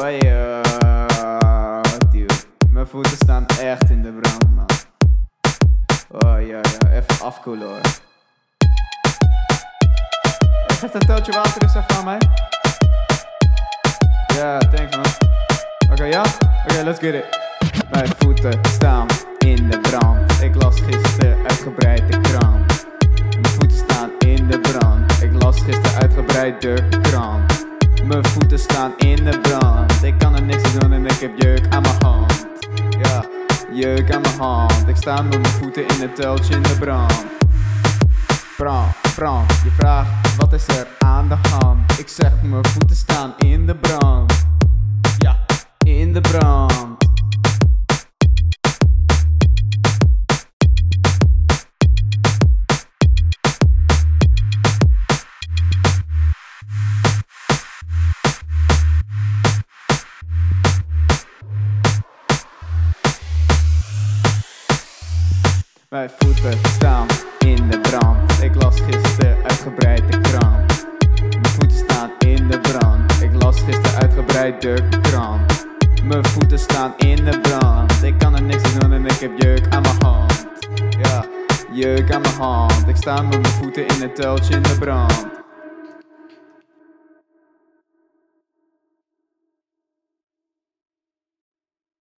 Oh ja, dude. Mijn voeten staan echt in de brand, man. Oh ja, ja, even afkoelen hoor. Geef dat teltje water eens aan mij. Ja, thanks man. Oké, ja? Oké, let's get it. Mijn voeten staan in de brand. Ik las gisteren uitgebreid de krant. Mijn voeten staan in de brand. Ik las gisteren uitgebreid de krant. Mijn voeten staan in de brand. Ik kan er niks aan doen en ik heb jeuk aan mijn hand. Ja, jeuk aan mijn hand. Ik sta met mijn voeten in het teltje in de brand. Brand, brand. Je vraagt wat is er aan de hand? Ik zeg mijn voeten staan in de brand. Ja, in de brand. Mijn voeten staan in de brand. Ik las gisteren uitgebreid de krant. Mijn voeten staan in de brand. Ik las gisteren uitgebreid de krant. Mijn voeten staan in de brand. Ik kan er niks aan doen en ik heb jeuk aan mijn hand. Ja, jeuk aan mijn hand. Ik sta met mijn voeten in het teltje in de brand.